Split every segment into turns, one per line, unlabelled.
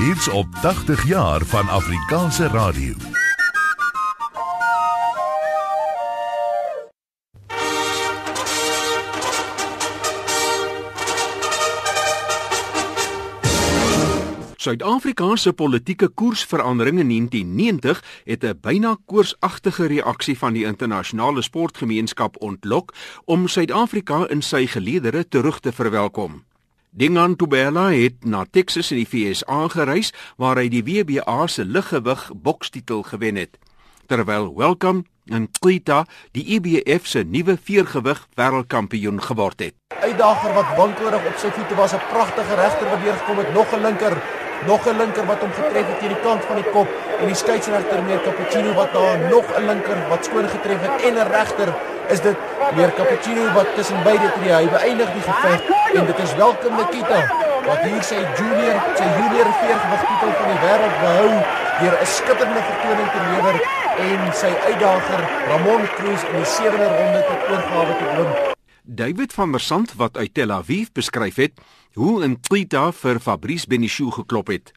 Hier's op 80 jaar van Afrikaanse radio.
Suid-Afrika se politieke koersverandering in 1990 het 'n byna koorsagtige reaksie van die internasionale sportgemeenskap ontlok om Suid-Afrika in sy geleedere terug te verwelkom. Dingan Tubela het na Texas in die VS aangereis waar hy die WBA se liggewig bokstitel gewen het. Terwyl Welcome en Klita die IBF se nuwe veergewig wêreldkampioen geword het.
Uitdager wat wankelrig op sy voete was, 'n pragtige regter wat deurgekom het, nog 'n linker nog 'n linker wat hom getref het teen die kant van die kop en die skeieregter meer Cappuccino wat daar nog 'n linker wat skoon getref het en 'n regter is dit meer Cappuccino wat tussen beide tree hy beëindig die geveg en dit is welkom Nikita wat hier sy junior sy junior veergewig titel van die wêreld behou deur 'n skitterende vertoning te lewer en sy uitdager Ramon Cruz in die sewende ronde tot oorgawe te dwing
David van der Sand wat uit Tel Aviv beskryf het hoe 'n Trita vir Fabrice Benichou geklop het.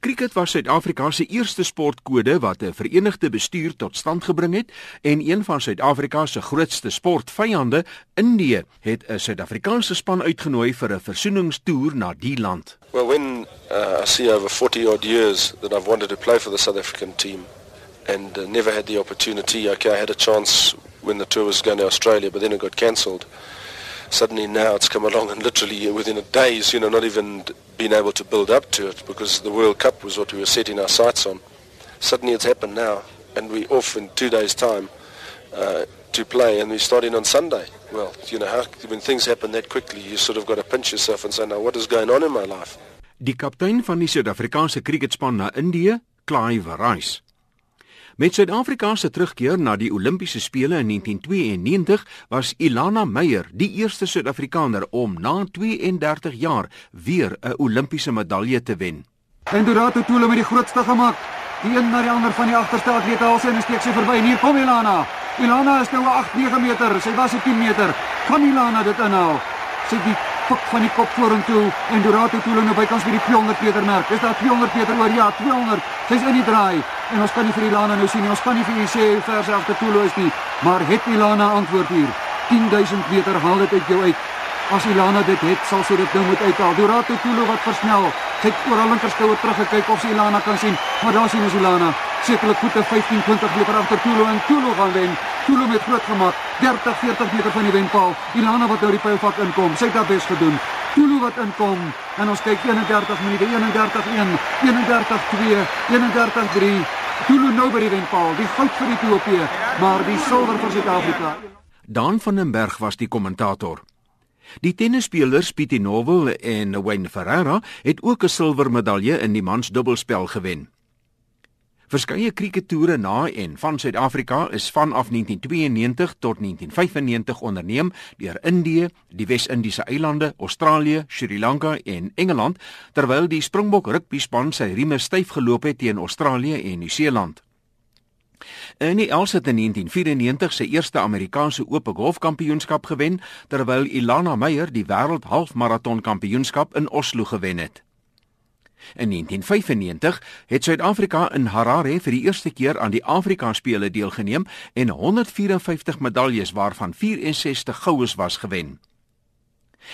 Kriket was Suid-Afrika se eerste sportkode wat 'n verenigde bestuur tot stand gebring het en een van Suid-Afrika se grootste sportvyande, Indië, het 'n Suid-Afrikaanse span uitgenooi vir 'n versoeningstoer na die land.
Well, when uh, I see over 40 odd years that I've wanted to play for the South African team and uh, never had the opportunity, okay, I had a chance when the tour was going to Australia, but then it got cancelled. Suddenly now it's come along and literally within a days, you know, not even been able to build up to it because the World Cup was what we were setting our sights on. Suddenly it's happened now and we're off in two days' time uh, to play and we're starting on Sunday. Well, you know, how, when things happen that quickly, you sort of got to pinch yourself and say, now what is going on in my life?
Die kaptein van die Suid-Afrikaanse kriketspan na Indië, Clive Rice. Met Suid-Afrika se terugkeer na die Olimpiese spele in 1992 was Ilana Meyer die eerste Suid-Afrikaner om na 32 jaar weer 'n Olimpiese medalje te wen.
En Dorato Tule met die grootste gemaak. Die een na die ander van die agterste atlete al sy en steek sy verby. Hier kom Ilana. Ilana is nou 8-9 meter. Sy was 'n 10 meter. Kan Ilana dit inhaal? Sy die pik van die kop vorentoe en Dorato Tule nou bykans by die 200 meter merk. Is daar 200 meter oor? Ja, 200. Sy's in die draai. En ons kan nie vir Ilana nou sien nie. Ons kan nie vir u sê hoe ver agter Tule is nie. Maar het Ilana antwoord hier? 10000 meter haal dit uit jou uit. As Ilana dit het, sal sy dit nou moet uithaal. Dorato Tule wat versnel. Sy het oor haar linkerskouer teruggekyk of sy Ilana kan sien. Maar daar sien ons Ilana. Sekerlik voete 15 20 meter agter Tule en Tule gaan wen. Tule met groot gemaak. 30 40 meter van die wenpaal. Ilana wat nou die pylvak inkom. Sy het dit bes gedoen. Tulu wat inkom en ons kyk 31 minute 31-1 31-2 31-3 Tulu nou by die wenpaal die goud vir Ethiopië maar die silwer vir Suid-Afrika.
Dan van den Berg was die kommentator. Die tennisspelers Pietie Novel en Wayne Ferreira het ook 'n silwer medalje in die mans dubbelspel gewen Verskeie krikettoere na en van Suid-Afrika is vanaf 1992 tot 1995 onderneem deur Indië, die Wes-Indiese eilande, Australië, Sri Lanka en Engeland, terwyl die Springbok rugbyspan sy rieme styf geloop het teen Australië en Nieu-Seeland. Ernie Els het in 1994 sy eerste Amerikaanse oop golfkampioenskap gewen, terwyl Ilana Meyer die wêreld halfmaraton kampioenskap in Oslo gewen het. In 1995 het Suid-Afrika in Harare vir die eerste keer aan die Afrika spele deelgeneem en 154 medaljes waarvan 64 goues was gewen.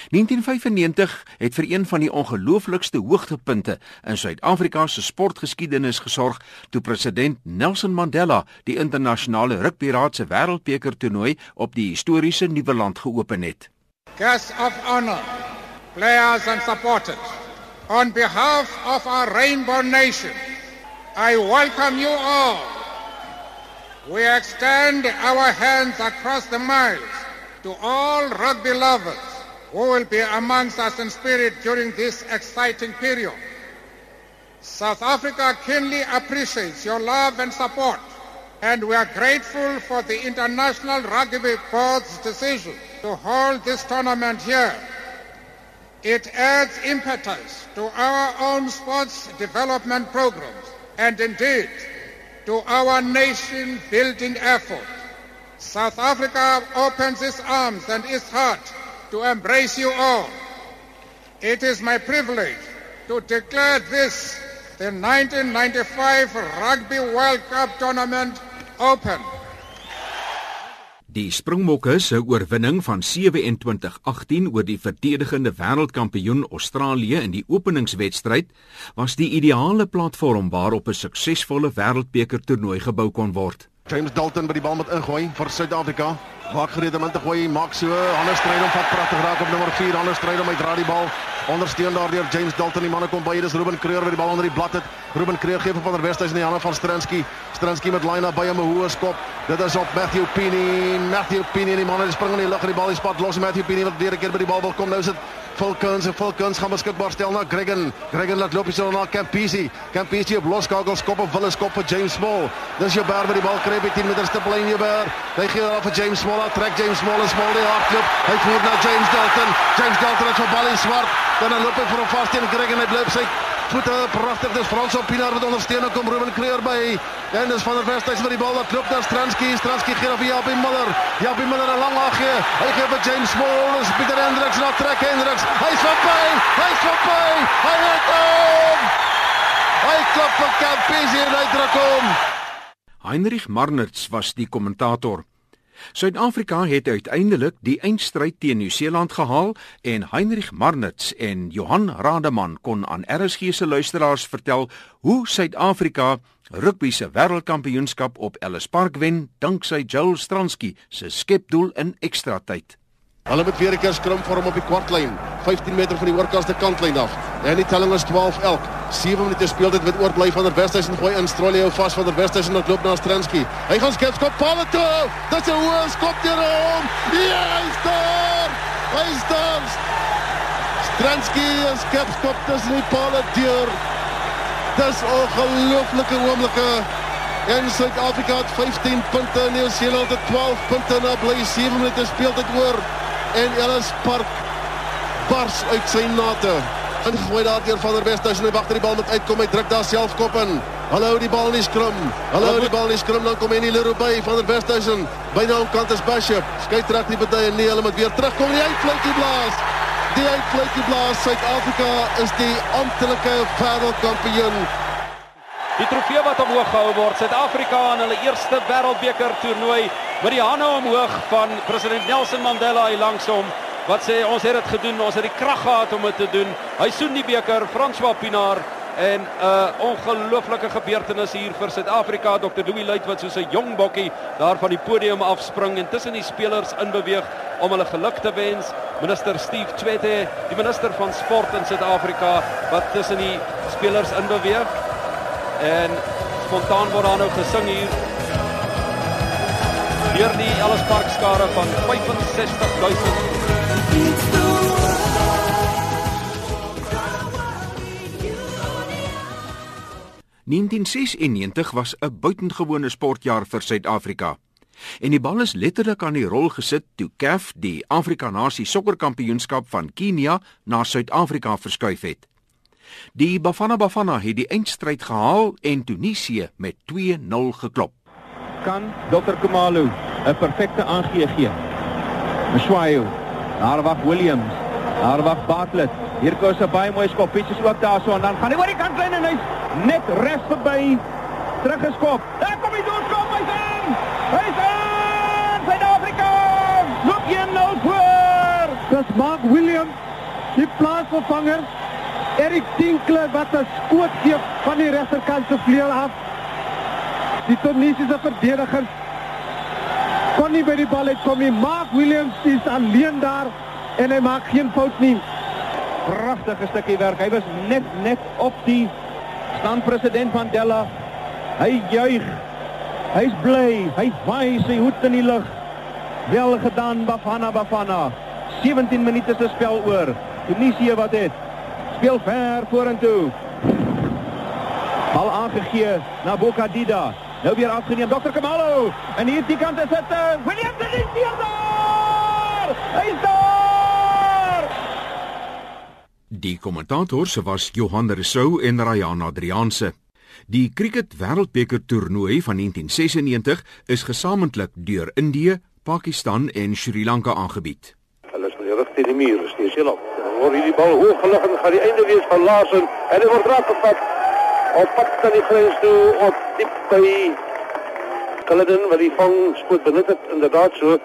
1995 het vir een van die ongelooflikste hoogtepunte in Suid-Afrika se sportgeskiedenis gesorg toe president Nelson Mandela die internasionale rugbyraad se wêreldbeker toernooi op die historiese Nuwe Land geopen het.
Guests of honor, players and supporters On behalf of our Rainbow Nation, I welcome you all. We extend our hands across the miles to all rugby lovers who will be amongst us in spirit during this exciting period. South Africa keenly appreciates your love and support, and we are grateful for the International Rugby Board's decision to hold this tournament here It adds impetus to our own sports development programs and indeed to our nation building effort. South Africa opens its arms and its heart to embrace you all. It is my privilege to declare this the 1995 Rugby World Cup tournament open.
Die Springbokke se oorwinning van 27-18 oor die verdedigende wêreldkampioen Australië in die openingswedstryd was die ideale platform waarop 'n suksesvolle wêreldbeker toernooi gebou kon word.
James Dalton by die bal met ingooi vir Suid-Afrika. Maak gereed om te gooi, maak so. Hannes stryd om vat pragtig raak op nommer 4. Hannes stryd om hy dra die bal. Ondersteun daardeur James Dalton. Die manne kom by. Dis Ruben Kreur wat die bal onder die blad het. Ruben Kreur gee vir Van der Westhuys in die hande van Stransky. Stransky met Lina by hom 'n hoë skop. Dit is op Matthew Pini. Matthew Pini, die manne spring in die lug en die bal is spat los. Matthew Pini wat weer 'n keer by die bal wil kom. Nou is dit Falcons en Falcons gaan beskikbaar stel na Gregan. Gregan laat loop hier na Campisi. Campisi op loskagel skop op Willis skop vir James Small. Dis jou Ber by die bal kry by 10 meter stip lyn jou Ber. Hy gee daar vir James Small. Trek James Small en Small die hardloop. Hy voer na James Dalton. James Dalton het vir bal in swart. Dan loop hy vir 'n vas teen Gregan. Hy bly sy voete pragtig. Dis Frans op Pinaar wat ondersteun kom Ruben Kreur by. En dis van der Westhuys met die bal wat loop na Stransky. Stransky gee op Jaapie Miller. Jaapie Miller 'n lang gee. Hy gee vir James Small. Dis Pieter Hendricks na trek Hendricks. Hy's verby. Hy's verby. Hy het hom. Hy klop en hy druk hom.
Heinrich Marnerts was die kommentator. Suid-Afrika het uiteindelik die eindstryd teen Nieu-Seeland gehaal en Heinrich Marnitz en Johan Rademan kon aan RSG se luisteraars vertel hoe Suid-Afrika rugby se wêreldkampioenskap op Ellis Park wen danksy Joel Stransky se skepdoel in ekstra tyd.
Hulle moet weer 'n keer skrum vorm op die kwartlyn, 15 meter van die oorkaste kantlyn af. En die telling is 12 elk. 7 minute speel dit met oorbly van der Westhuizen gooi in Australië vas van der Westhuizen loop na Stransky. Hy gaan skep skop paal toe. Dit is 'n hoë skop deur hom. Ja, hy's daar. Hy's daar. Stransky skep skop tussen die paal deur. Dis 'n ongelooflike oomblikke. En Suid-Afrika het 15 punte, Nieu-Seeland het 12 punte na bly 7 minute speel dit oor en Ellis Park bars uit sy nate. Ingooi daar deur van der Westhuizen, hy wag dat die bal moet uitkom, hy druk daar self kop in. Hallo die bal nie skrum. Hallo die bal nie skrum dan kom hy nie leer by van der Westhuizen. Byna aan kant is Bishop. Skei trek die partye nee, hulle moet weer terugkom en die uitfluitie blaas. Die uitfluitie blaas. Suid-Afrika is die amptelike wêreldkampioen.
Die trofee wat omhoog gehou word, Suid-Afrika aan hulle eerste wêreldbeker toernooi met die hande omhoog van president Nelson Mandela hier langs hom wat sê ons het dit gedoen, ons het die krag gehad om dit te doen. Hy soen die beker, François Pinaar en 'n uh, ongelooflike gebeurtenis hier vir Suid-Afrika. Dr. Louis Luit wat soos 'n jong bokkie daar van die podium afspring en tussen die spelers inbeweeg om hulle geluk te wens. Minister Steve Tshwete, die minister van sport in Suid-Afrika wat tussen die spelers inbeweeg. En spontaan word daar nou gesing hier deur die Ellis Park skare van 65000
1996 was 'n buitengewone sportjaar vir Suid-Afrika. En die bal is letterlik aan die rol gesit toe CAF die Afrika Nasie Sokkerkampioenskap van Kenia na Suid-Afrika verskuif het. Die Bafana Bafana het die eindstryd gehaal en Tunesië met 2-0 geklop.
Kan Dr. Kamalu 'n perfekte aangee gee? Mshwayo, daar wag Williams, daar wag Bartlett. Hier kom 'n baie mooi skop, iets ook daarso en dan gaan hy oor die kantlyn en hy's net reg verby teruggeskop. Daar kom hy doodskop, hy's in. Hy's in! Suid-Afrika! Loop hier nou voor.
Dis Mark Williams, die plaasvervanger. Erik Tinkler wat 'n skoot gee van die regterkant se vleuel af. Die Tunesiese verdedigers kon nie by die bal uitkom nie. Mark Williams is alleen daar en hy maak geen fout nie.
Pragtige stukkie werk. Hy was net net op die staan president Mandela. Hy juig. Hy's bly. Hy waai sy hoed in die lug. Wel gedaan Bafana Bafana. 17 minute se spel oor. Tunesië wat het speel ver vorentoe. Bal aangegee na Bokadida. Nou weer afgeneem Dr. Kamalo. En hier die kant is dit uh, William de Lier daar. Hy's daar.
Die kommentators was Johan Rousseau en Ryan Adrianse. Die cricket wêreldbeker toernooi van 1996 is gesamentlik deur Indië, Pakistan en Sri Lanka aangebied.
Hulle is reg teen die muur, is nie seker. Word hierdie bal hoog gelig en gaan die einde wees van Larsen en hy word raak gevat. Op pad na die grens toe op diep by Cullinan waar die vang spoed benut het inderdaad so.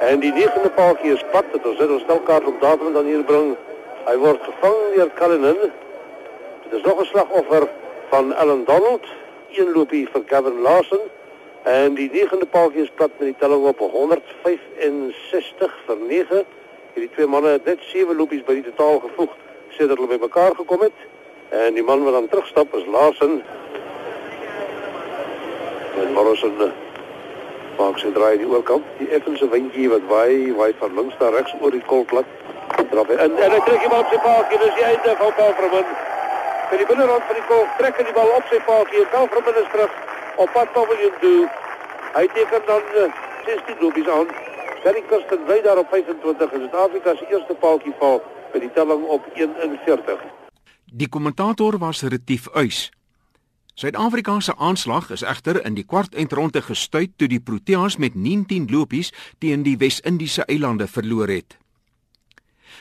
En die negende paadjie is pad dat ons dit ons stelkaart op datum dan hier bring. Hy word gevang deur Cullinan. Dit is nog 'n slagoffer van Alan Donald, een loopie vir Gavin Lawson. En die negende paadjie is plat met die telling op 165 vir 9. Hierdie twee manne het net 7 loopies by die totaal gevoeg sedert hulle bymekaar gekom het. En die man wat dan terugstap is Lawson. En Morrison uh, maak sy draai die oorkant. Die effense windjie wat waai, waai van links na regs oor die kolplat. Drap hy in en hy trek bal op sy paadjie. Dis die einde van Belfremont. Vir die binnerrand van die kolf trek hy die bal op sy paadjie. Belfremont is terug op pad paviljoen toe. Hy teken dan uh, 16 loopies aan. Gary Kirsten bly daar op 25 en Suid-Afrika se eerste paaltjie val met die telling op 41.
Die kommentator was Retief Uys. Suid-Afrika se aanslag is egter in die kwart eindronde gestuit toe die Proteas met 19 lopies teen die Wes-Indiese eilande verloor het.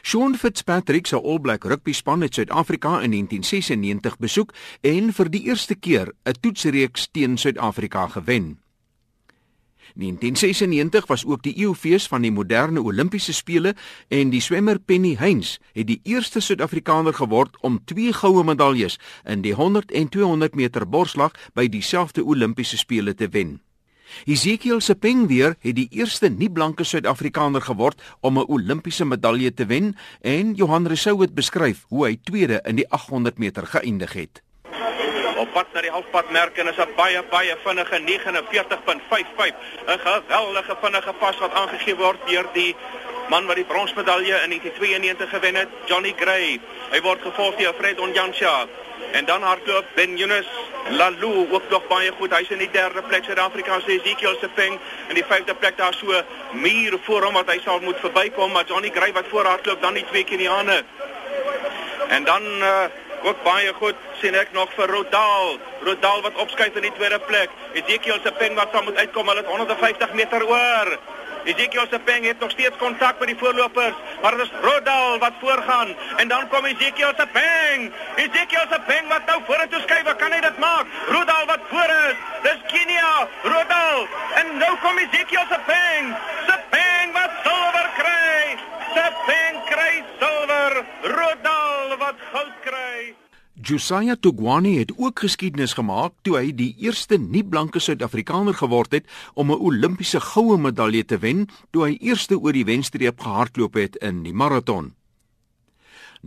Sean Fitzpatrick se All Black rugby span het Suid-Afrika in 1996 besoek en vir die eerste keer 'n toetsreeks teen Suid-Afrika gewen. 1996 was ook die eeufees van die moderne Olimpiese spele en die swemmer Penny Heinz het die eerste Suid-Afrikaner geword om twee goue medaljes in die 100 en 200 meter borsslag by dieselfde Olimpiese spele te wen. Ezekiel Sepeng weer het die eerste nie-blanke Suid-Afrikaner geword om 'n Olimpiese medalje te wen en Johan Rousseau het beskryf hoe hy tweede in die 800 meter geëindig het
pad na die halfpadmerk en is 'n baie baie vinnige 49.55. 'n Geweldige vinnige pas wat aangegee word deur die man wat die bronsmedalje in 1992 gewen het, Johnny Gray. Hy word gevolg deur Fred Onjansha. En dan hardloop Ben Yunus Lalu ook nog baie goed. Hy's in die derde plek Suid-Afrika se Ezekiel Sepeng in die vyfde plek daar so muur voor hom wat hy sal moet verbykom, maar Johnny Gray wat voor hardloop dan nie twee keer in die hande. En dan uh, ook baie goed sien ek nog vir Rodal. Rodal wat opskuif in die tweede plek. Ezekiel se pen wat sal moet uitkom, hulle het 150 meter oor. Ezekiel se pen het nog steeds kontak met die voorlopers, maar dit is Rodal wat voorgaan en dan kom Ezekiel se pen. Ezekiel se pen wat nou vorentoe skuif, kan hy dit maak? Rodal wat voor is. Dis Kenia, Rodal en nou kom Ezekiel se pen. Se pen wat silwer kry. Se pen kry silwer. Rodal wat goud kry.
Josiah Tugwani het ook geskiedenis gemaak toe hy die eerste nie-blanke Suid-Afrikaner geword het om 'n Olimpiese goue medalje te wen toe hy eerste oor die wenstreep gehardloop het in die maraton.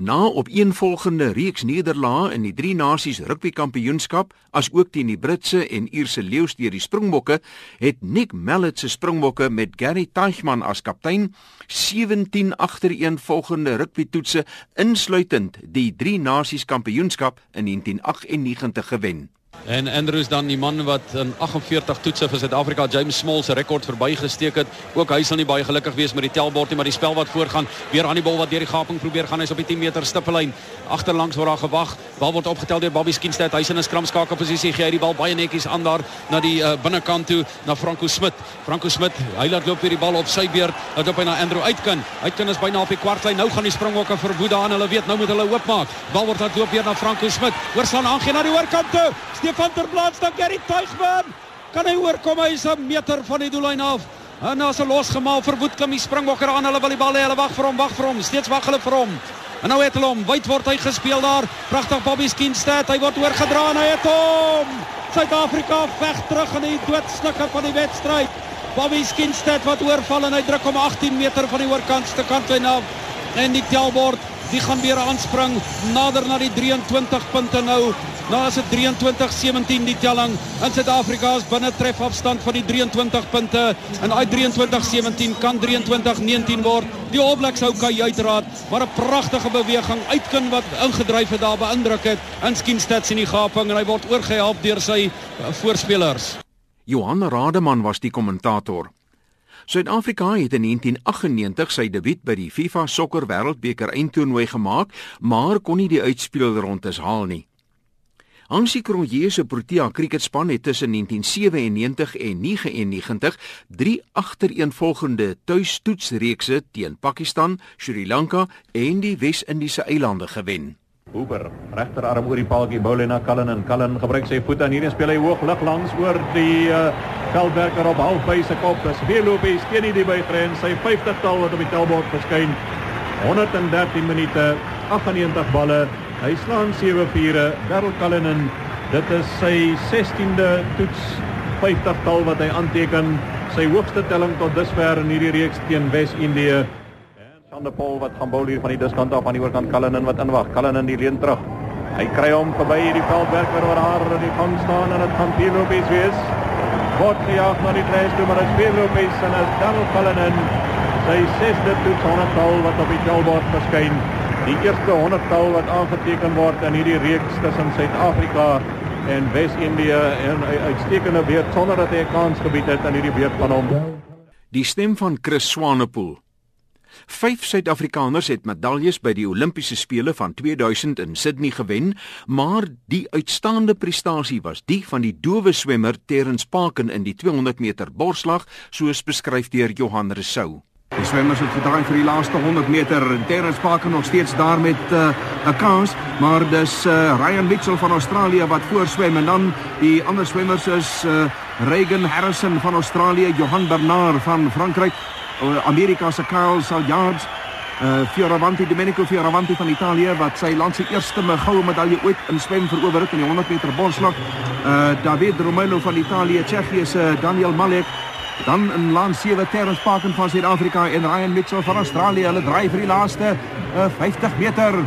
Na opeenvolgende reeks nederlae in die drie nasies rugby kampioenskap, asook teen die Britse en Ierse leeu's deur die Springbokke, het Nick Mallet se Springbokke met Gary Teichmann as kaptein 17 agtereenvolgende rugby-toetse insluitend die drie nasies kampioenskap in 1998 gewen.
En Andrews dan die man wat in 48 toetse vir Suid-Afrika James Small se rekord verbygesteek het. Ook hy sal nie baie gelukkig wees met die tellbord nie, maar die spel wat voorgaan, weer aan die bal wat deur die gaping probeer gaan, hy's op die 10 meter stippellyn. Agterlangs word daar gewag. Bal word opgetel deur Bobby Skinstad. Hy's in 'n skramskakel posisie. Gee hy die bal baie netjies aan daar na die uh, binnekant toe na Franco Smit. Franco Smit, hy laat loop weer die bal op sy beurt. Laat op hy na Andrew uitkin. Uitkin is byna op die kwartlyn. Nou gaan die springbokke vir Boeda aan. Hulle weet nou moet hulle oopmaak. Bal word laat loop weer na Franco Smit. Oorslaan aangee na die oorkant toe. Stefan ter plaas dan Gary Tuigman. Kan hy oorkom? Hy is 'n meter van die doellyn af. En as 'n losgemaal vir Woed klim die Springbokker aan. Hulle wil die bal hê. Hulle wag vir hom, wag vir hom. Steeds wag hulle vir hom. En nou het hulle hom. Wyd word hy gespeel daar. Pragtig Bobby Skinstad. Hy word oorgedra en hy het hom. Suid-Afrika veg terug in die doodsnikker van die wedstryd. Bobby Skinstad wat oorval en hy druk hom 18 meter van die oorkantste kantlyn af. En die tellbord Die gaan weer aanspring nader na die 23 punte nou. Nou is dit 23-17 die telling. In Suid-Afrika is binne trefafstand van die 23 punte en daai 23-17 kan 23-19 word. Die All Blacks hou kai uitraad, maar 'n pragtige beweging uitkin wat ingedryf het daar beïndruk het. Inskinstad sien die gaping en hy word oorgehelp deur sy voorspelers.
Johan Rademan was die kommentator. Suid-Afrika het in 1998 sy debuut by die FIFA Sokker Wêreldbeker eindtoernooi gemaak, maar kon nie die uitspelrondes haal nie. Hansie Cronje se Protea kriketspan het tussen 1997 en 99 drie agtereenvolgende tuistoetsreekse teen Pakistan, Sri Lanka en die Wes-Indiese eilande gewen.
Hooper, regterarm oor die paaltjie, bou na Cullen en Cullen gebruik sy voet aan hierdie speel hy hoog lig langs oor die uh, veldwerker op halfby se kop. Dis weer steen nie die by grens. Sy 50-tal wat op die tellbord verskyn. 113 minute, 98 balle. Hy slaan 7 vure. Darryl Cullen en dit is sy 16de toets 50-tal wat hy aanteken. Sy hoogste telling tot dusver in hierdie reeks teen Wes-Indië. Van der Pol wat gaan bou hier van die diskant af aan die oorkant Kalinin wat inwag. Kalinin die leen terug. Hy kry hom verby hierdie veldwerker wat daar in die gang staan en dit gaan Pilopies wees. Word gejaag na die treis toe maar dit is Pilopies en as Donald Kalinin sy sesde toets 100 tal wat op die tellbord verskyn. Die eerste 100 tal wat aangeteken word in hierdie reeks tussen Suid-Afrika en Wes-Indië en 'n uitstekende beurt sonder dat hy 'n kans gebied het aan hierdie beurt van hom.
Die stem van Chris Swanepoel Vyf Suid-Afrikaners het medaljes by die Olimpiese spele van 2000 in Sydney gewen, maar die uitstaande prestasie was die van die dowe swemmer Terrence Parken in die 200 meter borsslag, soos beskryf deur Johan Resou.
Die swemmers het gedraai vir die laaste 100 meter. Terrence Parker nog steeds daar met uh, 'n kans, maar dis uh, Ryan Mitchell van Australië wat voorswem en dan die ander swemmers is uh, Regan Harrison van Australië, Johan Bernard van Frankryk Eh, Amerika se Carl Salyards, uh Fioravanti Domenico Fioravanti van Italië wat sy land se eerste goue medalje ooit in swem verower het in die 100 meter borsslag. Uh David Romano van Italië, Tsjechië se Daniel Malek Dan in laan 7 Terrence Parkin van Suid-Afrika en Ryan Mitchell van Australië. Hulle dryf vir die laaste uh, 50 meter.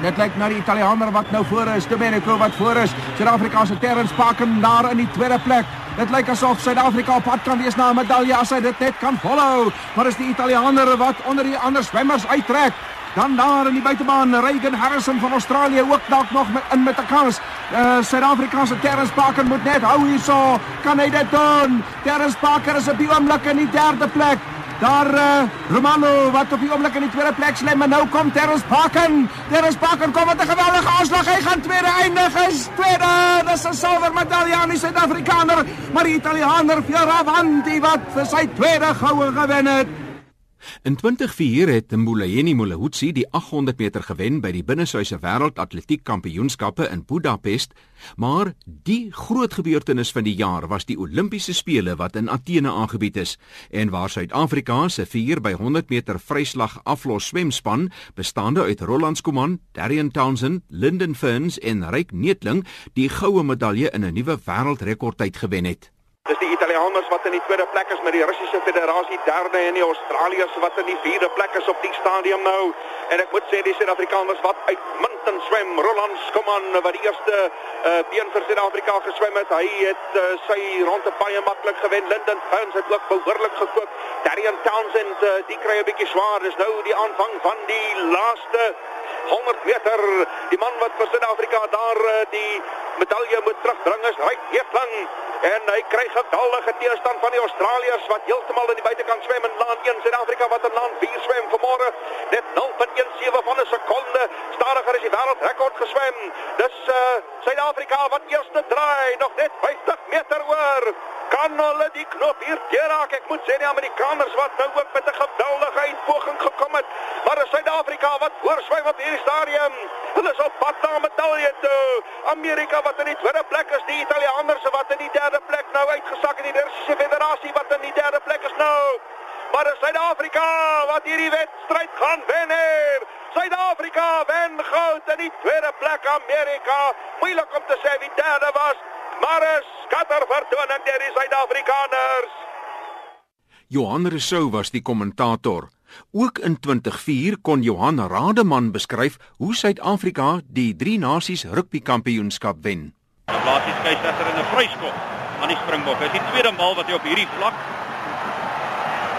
Dit lyk na die Italianer wat nou voor is, Domenico wat voor is. Suid-Afrika se Terrence Parkin daar in die tweede plek. Dit lyk asof Suid-Afrika op pad kan wees na 'n medalje as hy dit net kan volhou. Maar is die Italianer wat onder die ander swemmers uittrek. Dan daar in die buitebaan Regan Harrison van Australië ook dalk nog met in met 'n kans. Uh Suid-Afrika se Terrence Parker moet net hou hierso. Kan hy dit doen? Terrence Parker is op die oomblik in die derde plek. Daar uh, Romano wat op die oomblik in die tweede plek sê, maar nou kom Terrence Parken. Terrence Parken kom met 'n geweldige aanslag. Hy gaan tweede eindig. Hy's tweede. Dis 'n silwer medalje aan die Suid-Afrikaner, maar die Italianer Fioravanti wat vir sy tweede goue gewen het.
In 2004 het Mbulayeni Mulahutsi die 800 meter gewen by die binnesuise wêreldatletiek kampioenskappe in Budapest, maar die groot gebeurtenis van die jaar was die Olimpiese spele wat in Athene aangebied is en waar Suid-Afrika se 4 by 100 meter vryslag aflos swemspan bestaande uit Roland Skuman, Darian Townsend, Lyndon Ferns en Ryk Neetling die goue medalje in 'n nuwe wêreldrekordtyd gewen het.
Dis die Italianers wat in die tweede plek is met die Russiese Federasie derde en die Australiërs wat in die vierde plek is op die stadium nou. En ek moet sê die Suid-Afrikaners wat uitmuntend swem. Roland Skuman wat die eerste uh, been vir Suid-Afrika geswem het. Hy het uh, sy ronde baie maklik gewen. Lyndon Burns het ook behoorlik gekoop. Darian Townsend uh, die kry 'n bietjie swaar. Dis nou die aanvang van die laaste 100 meter. Die man wat vir Suid-Afrika daar uh, die medalje moet terugbring is Ryk Heeflang en hy kry geweldige teerstand van die Australiërs wat heeltemal in die buitekant swem in laan 1 Suid-Afrika wat in laan 4 swem vanmôre. Net 0.17 van 'n sekonde. Stadiger as die wêreldrekord geswem. Dis uh, Suid-Afrika wat eerste draai nog net 50 meter oor kan hulle die knop hier deurraak? Ek moet sê die Amerikaners wat nou ook met 'n geweldige uitpoging gekom het. Maar is Suid-Afrika wat voorswem op hierdie stadium? Hulle is op pad na medalje toe. Amerika wat in die tweede plek is. Die Italianers wat in die derde plek nou uitgesak in die Russiese Federasie wat in die derde plek is nou. Maar is Suid-Afrika wat hierdie wedstryd gaan wen hier. Suid-Afrika wen goud in die tweede plek Amerika. Moeilik om te sê wie derde was, maar is skatter vertoning deur die Suid-Afrikaners.
Johan Rousseau was die kommentator. Ook in 2004 kon Johan Rademan beskryf hoe Suid-Afrika die drie nasies rugbykampioenskap wen.
Blaas die skeieregter in 'n vryskop aan die Springbok. Dit is die tweede maal wat hy op hierdie vlak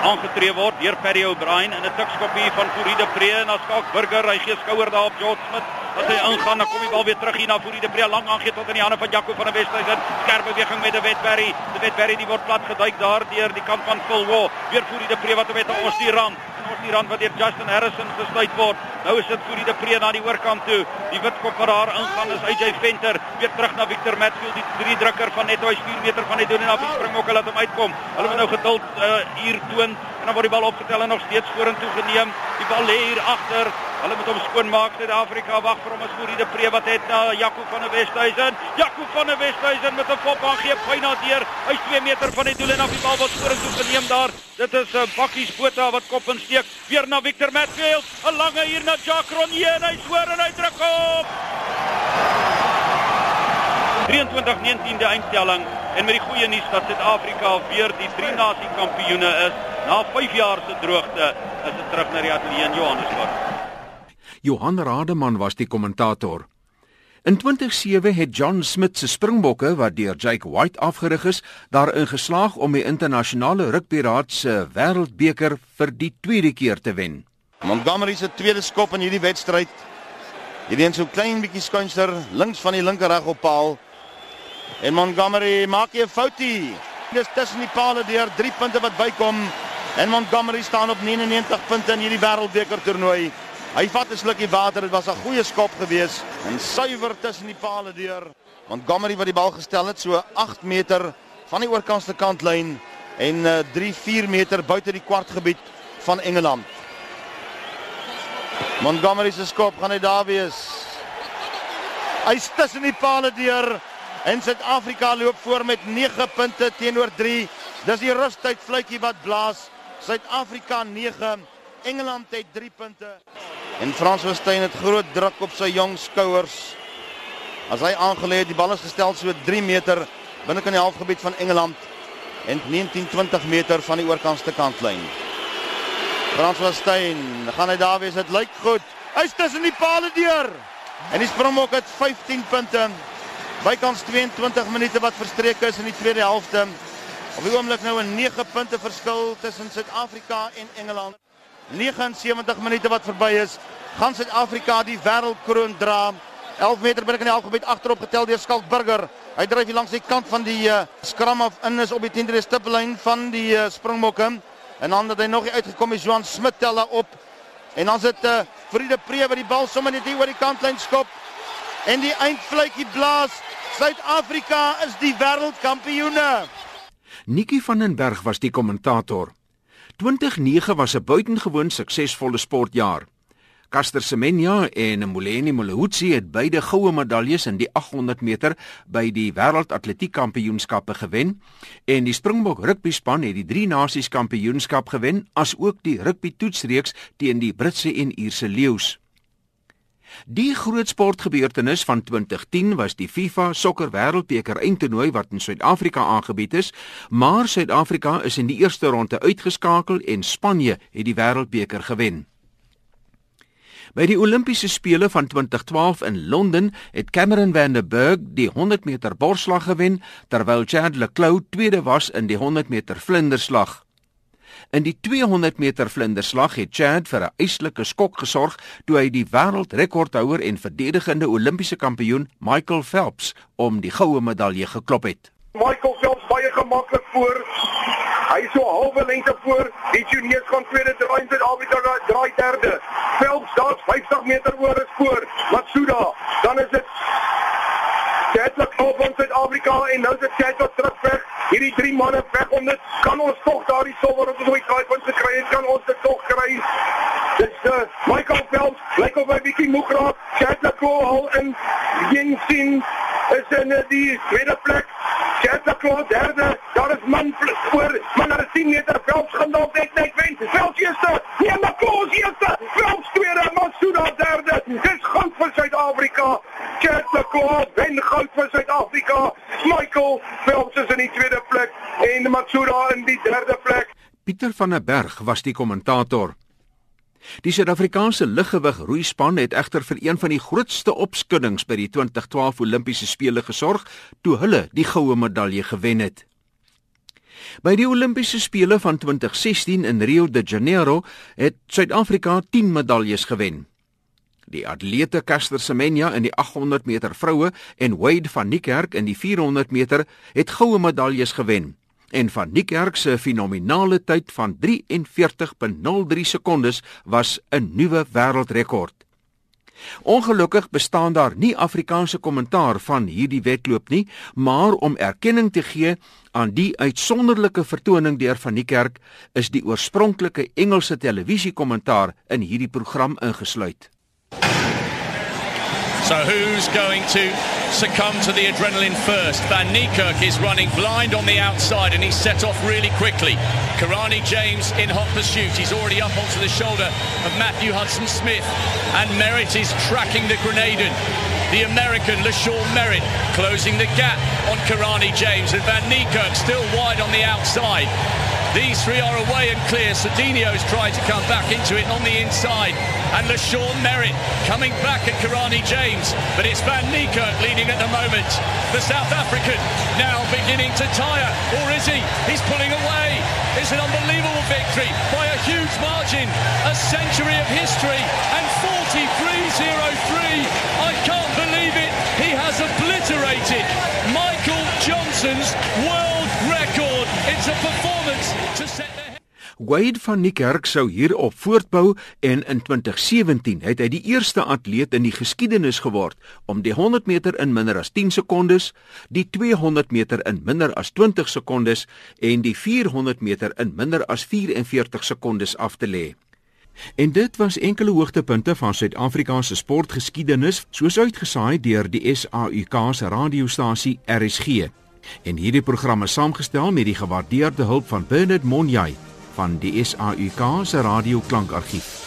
aangetree word deur Perry O'Brien in 'n tikskopie van Furide Pre en as Skalk Burger hy gee skouer daar op George Smith. As hy ingaan, dan kom die bal weer terug hier na Furide Pre lank aangee tot in die hande van Jaco van der Westhuizen. Skerp beweging met De Wetberry. De Wetberry die word plat geduik daar deur die kant van Phil Waugh. Weer Furide Pre wat met ons die rand ons die rand wat deur Justin Harrison gesluit word. Nou is dit Furide De Pre na die oorkant toe. Die witkop wat daar ingaan is AJ Venter weer terug na Victor Matfield die drie drukker van net hy 4 meter van net doen en af die spring ook laat hom uitkom. Hulle moet nou geduld uh, hier toon en dan word die bal opgetel en nog steeds vorentoe geneem. Die bal lê hier agter Hulle moet hom skoonmaak Suid-Afrika wag vir hom as Boerie de Pre wat het na Jaco van der Westhuizen. Jaco van der Westhuizen met 'n fop aangee byna deur. Hy's 2 meter van die doel en af die bal word skoring toe geneem daar. Dit is 'n uh, bakkies Botha wat kop insteek. Weer na Victor Matfield. 'n Lange hier na Jacques Ronje en hy swoer en hy druk op. 23-19 die eindstelling en met die goeie nuus dat Suid-Afrika weer die drie nasie kampioene is na 5 jaar se droogte is dit terug na die ateljee in Johannesburg.
Johan Rademan was die kommentator. In 2007 het John Smith se Springbokke wat deur Jake White afgerig is, daarin geslaag om die internasionale rugbyraad se wêreldbeker vir die tweede keer te wen.
Montgomery se tweede skop in hierdie wedstryd. Hierdie een so klein bietjie skuinster links van die linker reg op paal. En Montgomery maak 'n foutie. Dis tussen die palle deur 3 punte wat bykom. En Montgomery staan op 99 punte in hierdie wêreldbeker toernooi. Hy vat 'n slukkie water. Dit was 'n goeie skop gewees en suiwer tussen die palle deur. Montgomery wat die bal gestel het so 8 meter van die oorkantste kantlyn en uh, 3-4 meter buite die kwartgebied van Engeland. Montgomery se skop gaan hy daar wees. Hy stus in die palle deur en Suid-Afrika loop voor met 9 punte teenoor 3. Dis die rustyd fluitjie wat blaas. Suid-Afrika 9 Engeland het 3 punte. En Frans Versteyn het groot druk op sy jong skouers. As hy aangelê het, die bal is gestel so 3 meter binne kan die halfgebied van Engeland en 19-20 meter van die oorkantste kantlyn. Frans Versteyn, gaan hy daar wees? Dit lyk goed. Hy's tussen die palle deur. En die Springbok het 15 punte. Bykans 22 minute wat verstreek is in die tweede helfte. Op die oomblik nou 'n 9 punte verskil tussen Suid-Afrika en Engeland. 79 minute wat verby is, gaan Suid-Afrika die wêreldkroon dra. 11 meter binne in die halfgebied agterop getel deur Skalk Burger. Hy dryf hier langs die kant van die uh, skram af in is op die 10de stippellyn van die uh, Springbokke. En dan het hy nog uitgekom is Johan Smit telle op. En dan sit uh, Friede Pre wat die bal sommer net hier oor die kantlyn skop. En die eindfluitjie blaas. Suid-Afrika is die wêreldkampioene.
Nikki van den Berg was die kommentator. 2009 was 'n buitengewoon suksesvolle sportjaar. Caster Semenya en Moleni Molehutsi het beide goue medaljes in die 800 meter by die wêreldatletiek kampioenskappe gewen en die Springbok rugby span het die drie nasies kampioenskap gewen asook die rugby toetsreeks teen die Britse en Ierse leeu's. Die groot sportgebeurtenis van 2010 was die FIFA Sokker Wêreldbeker eindtoernooi wat in Suid-Afrika aangebied is, maar Suid-Afrika is in die eerste ronde uitgeskakel en Spanje het die Wêreldbeker gewen. By die Olimpiese spele van 2012 in Londen het Cameron van der Burg die 100 meter borsslag gewen terwyl Chad le Clos tweede was in die 100 meter vlinderslag. In die 200 meter vlinderslag het Chad vir 'n eislike skok gesorg toe hy die wêreldrekordhouer en verdedigende Olimpiese kampioen Michael Phelps om die goue medalje geklop het.
Michael Phelps baie gemaklik voor. Hy so halwe lengte voor. Die juniors gaan tweede draai en Suid-Afrika draai derde. Phelps daar's 50 meter oor is voor. Matsuda, dan is dit Chatla kom van Suid-Afrika en nou is dit Chatla terugveg. Hierdie drie manne veg om dit. Kan ons tog daardie silwer op die draai punt te kry? Kan ons dit tog kry? Dis uh, Michael Phelps, lyk of hy bietjie moeg raak. Chatla kom al in Sin is in uh, die tweede plek. Chatla kom derde. Daar is man voor. Man daar is 10 meter Phelps gaan dalk net net wen. Phelps eerste. Nee, maar Klaus eerste. Phelps tweede. Masuda derde. Dis goed vir Suid-Afrika. Chatla kom wen goud vir Suid-Afrika. Michael Phelps is in die tweede plek en Matsuda in die derde plek.
Pieter van der Berg was die kommentator. Die Suid-Afrikaanse liggewig roeispan het egter vir een van die grootste opskuddings by die 2012 Olimpiese spele gesorg toe hulle die goue medalje gewen het. By die Olimpiese spele van 2016 in Rio de Janeiro het Suid-Afrika 10 medaljes gewen. Die atlete Caster Semenya in die 800 meter vroue en Wade van Niekerk in die 400 meter het goue medaljes gewen. En van Niekerk se fenominale tyd van 43.03 sekondes was 'n nuwe wêreldrekord. Ongelukkig bestaan daar nie Afrikaanse kommentaar van hierdie wedloop nie, maar om erkenning te gee aan die uitsonderlike vertoning deur van die kerk is die oorspronklike Engelse televisiekommentaar in hierdie program ingesluit.
So who's going to succumb to the adrenaline first? Van Niekerk is running blind on the outside and he's set off really quickly. Karani James in hot pursuit. He's already up onto the shoulder of Matthew Hudson Smith. And Merritt is tracking the Grenadian. The American LaShawn Merritt closing the gap on Karani James and Van Niekerk still wide on the outside. These three are away and clear. Sardinio's tried to come back into it on the inside. And LaShawn Merritt coming back at Karani James. But it's Van Niekerk leading at the moment. The South African now beginning to tire. Or is he? He's pulling away. It's an unbelievable victory by a huge margin. A century of history. And 43.03.
Wade van Niekerk sou hierop voortbou en in 2017 het hy die eerste atleet in die geskiedenis geword om die 100 meter in minder as 10 sekondes, die 200 meter in minder as 20 sekondes en die 400 meter in minder as 44 sekondes af te lê. En dit was enkele hoogtepunte van Suid-Afrika se sportgeskiedenis, soos uitgesaai deur die SAUK se radiostasie RSG. En hierdie programme saamgestel met die gewaardeerde hulp van Bernard Monjay van die SAUK se radioklankargief.